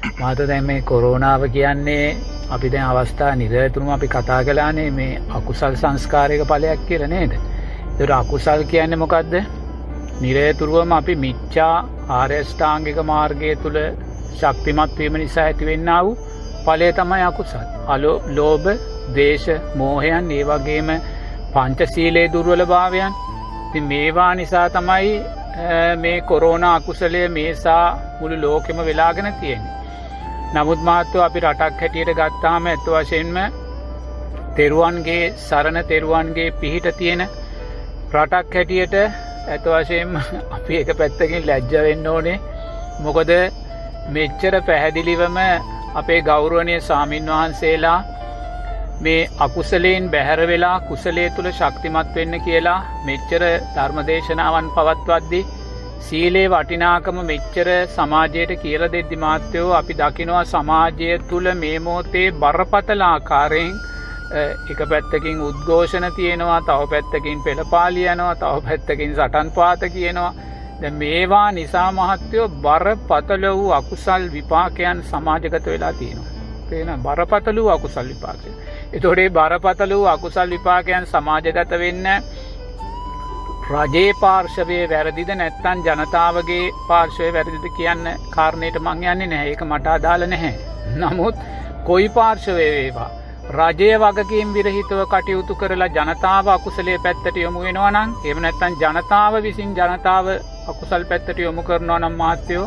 මාත දැන් මේ කොරෝනාව කියන්නේ අපි දැන් අවස්ථා නිරතුරුම අපි කතා කලානේ මේ අකුසල් සංස්කාරයක ඵලයක් කියලා නේද? ඒතර අකුසල් කියන්නේ මොකද්ද? නිරතුරුවම අපි මිච්ඡා ආර්යෂ්ටාංගික මාර්ගය තුල ශක්තිමත් වීම නිසා ඇතිවෙන්නා වූ ඵලය තමයි අකුසල්. අලෝ ලෝභ, ද්වේෂ, මෝහයන් ඒ වගේම පංචශීලයේ දුර්වලභාවයන්. ඉතින් මේවා නිසා තමයි මේ කොරෝනා අකුසලය මේසා මුළු ලෝකෙම වෙලාගෙන තියෙන්නේ. නමුත් මාත්‍යව අපි රටක් හැටියට ගත්තාම ඇත්ත වශයෙන්ම තෙරුවන්ගේ සරණ තෙරුවන්ගේ පිහිට තියෙන රටක් හැටියට ඇත වශයෙන් අපි එක පැත්තකින් ලැජ්ජ වෙන්න ඕනේ. මොකද මෙච්චර පැහැදිලිවම අපේ ගෞරුවනය සාමීන් වහන්සේලා මේ අකුසලයෙන් බැහැර වෙලා කුසලේ තුළ ශක්තිමත් වෙන්න කියලා මෙච්චර ධර්මදේශනාවන් පවත්වද්දි සීලේ වටිනාකම මෙච්චර සමාජයට කියල දෙද්දි මාත්‍යයෝ අපි දකිනවා සමාජය තුළ මේ මෝතේ බරපතලාකාරයෙන් එක පැත්තකින් උද්ඝෝෂණ තියෙනවා තව පැත්තකින් පෙළපාලියනවා තව පැත්තකින් සටන් පාත කියනවා ද මේවා නිසා මහත්තයෝ බරපතල වූ අකුසල් විපාකයන් සමාජගත වෙලා තියෙනවා. පේන බරපතලූ අකුසල් විපාකය. එතොඩේ බරපතල වූ අකුසල් විපාකයන් සමාජගත වෙන්න රජයේ පාර්ශවය වැරදිද නැත්තන් ජනතාවගේ පාර්ශවය වැරදිද කියන්න කාරණයට මං යන්නේ නැහැ එක මට අදාල නැහැ. නමුත් කොයි පාර්ශවය වේවා. රජය වගකින් විරහිතව කටයුතු කරලා ජනතාව අකුසලේ පැත්තට යොමු වෙනවනං එම නැත්තන් ජනතාව විසින් ජනතාව අකුසල් පැත්තට යොමු කරනවා නම් මාත්‍යයෝ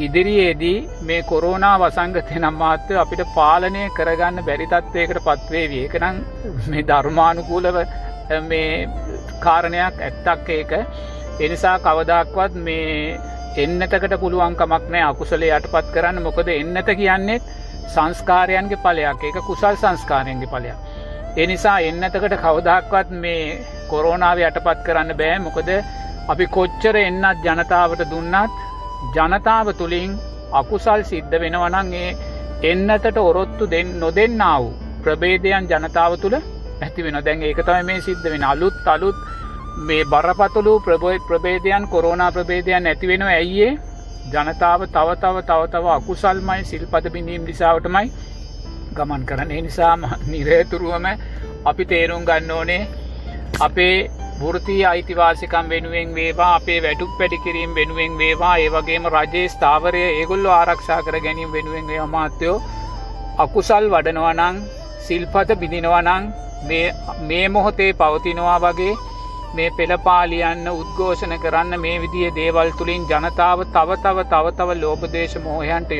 ඉදිරියේදී මේ කොරෝනා වසංගතය නම් මාත්‍යය අපිට පාලනය කරගන්න බැරිතත්වයකට පත්වේවී එකනම් මේ ධර්මානුකූලව මේ කාරණයක් ඇත්තක් ඒක. එනිසා කවදක්වත් මේ එන්නතකට පුළුවන්කමක් නෑ අකුසලේ යටපත් කරන්න. මොකද එන්නත කියන්නේෙත් සංස්කාරයන්ගේ පලයක් එක කුසල් සංස්කාරයන්ගේ පලයක්. එනිසා එන්නතකට කවදක්වත් මේ කොරෝනාව යටපත් කරන්න බෑ. මොකද අපි කොච්චර එන්නත් ජනතාවට දුන්නත් ජනතාව තුළින් අකුසල් සිද්ධ වෙනවනන්ගේ එන්නතට ඔරොත්තු දෙන්න නොදෙන්න්නා වූ ප්‍රබේදයන් ජනතාව තුළ ඇති වෙන දැන් ඒක තමයි මේ සිද්ධ වෙන අලුත් අලුත් මේ බරපතුළු ප්‍රබෝයි ප්‍රබේදයන් කොරෝනා ප්‍රබේදයන් ඇතිවෙන ඇයියේ ජනතාව තව තව තව තව අකුසල්මයි සිල්පද බිඳීම් නිසාාවටමයි ගමන් කරන නිසාම නිරේතුරුවම අපි තේරුම් ගන්න ඕනේ අපේ වෘතිය අයිතිවාසිකම් වෙනුවෙන් වේවා අපේ වැටුක් පැඩිකිරීම් වෙනුවෙන් වේවා ඒවගේම රජයේ ස්ථාවරය ඒගොල්ලො ආරක්ෂා කර ගැනීම වෙනුවෙන් වේ අමාත්‍යයෝ අකුසල් වඩනවනං සිල්පත බිඳිනවනං මේ මොහොතේ පවතිනවා වගේ මේ පෙළපාලියන්න උද්ඝෝෂණ කරන්න මේ විදිිය දේවල් තුළින් ජනතාව තව තව තව තව ලෝපදේශ මෝහයන්ට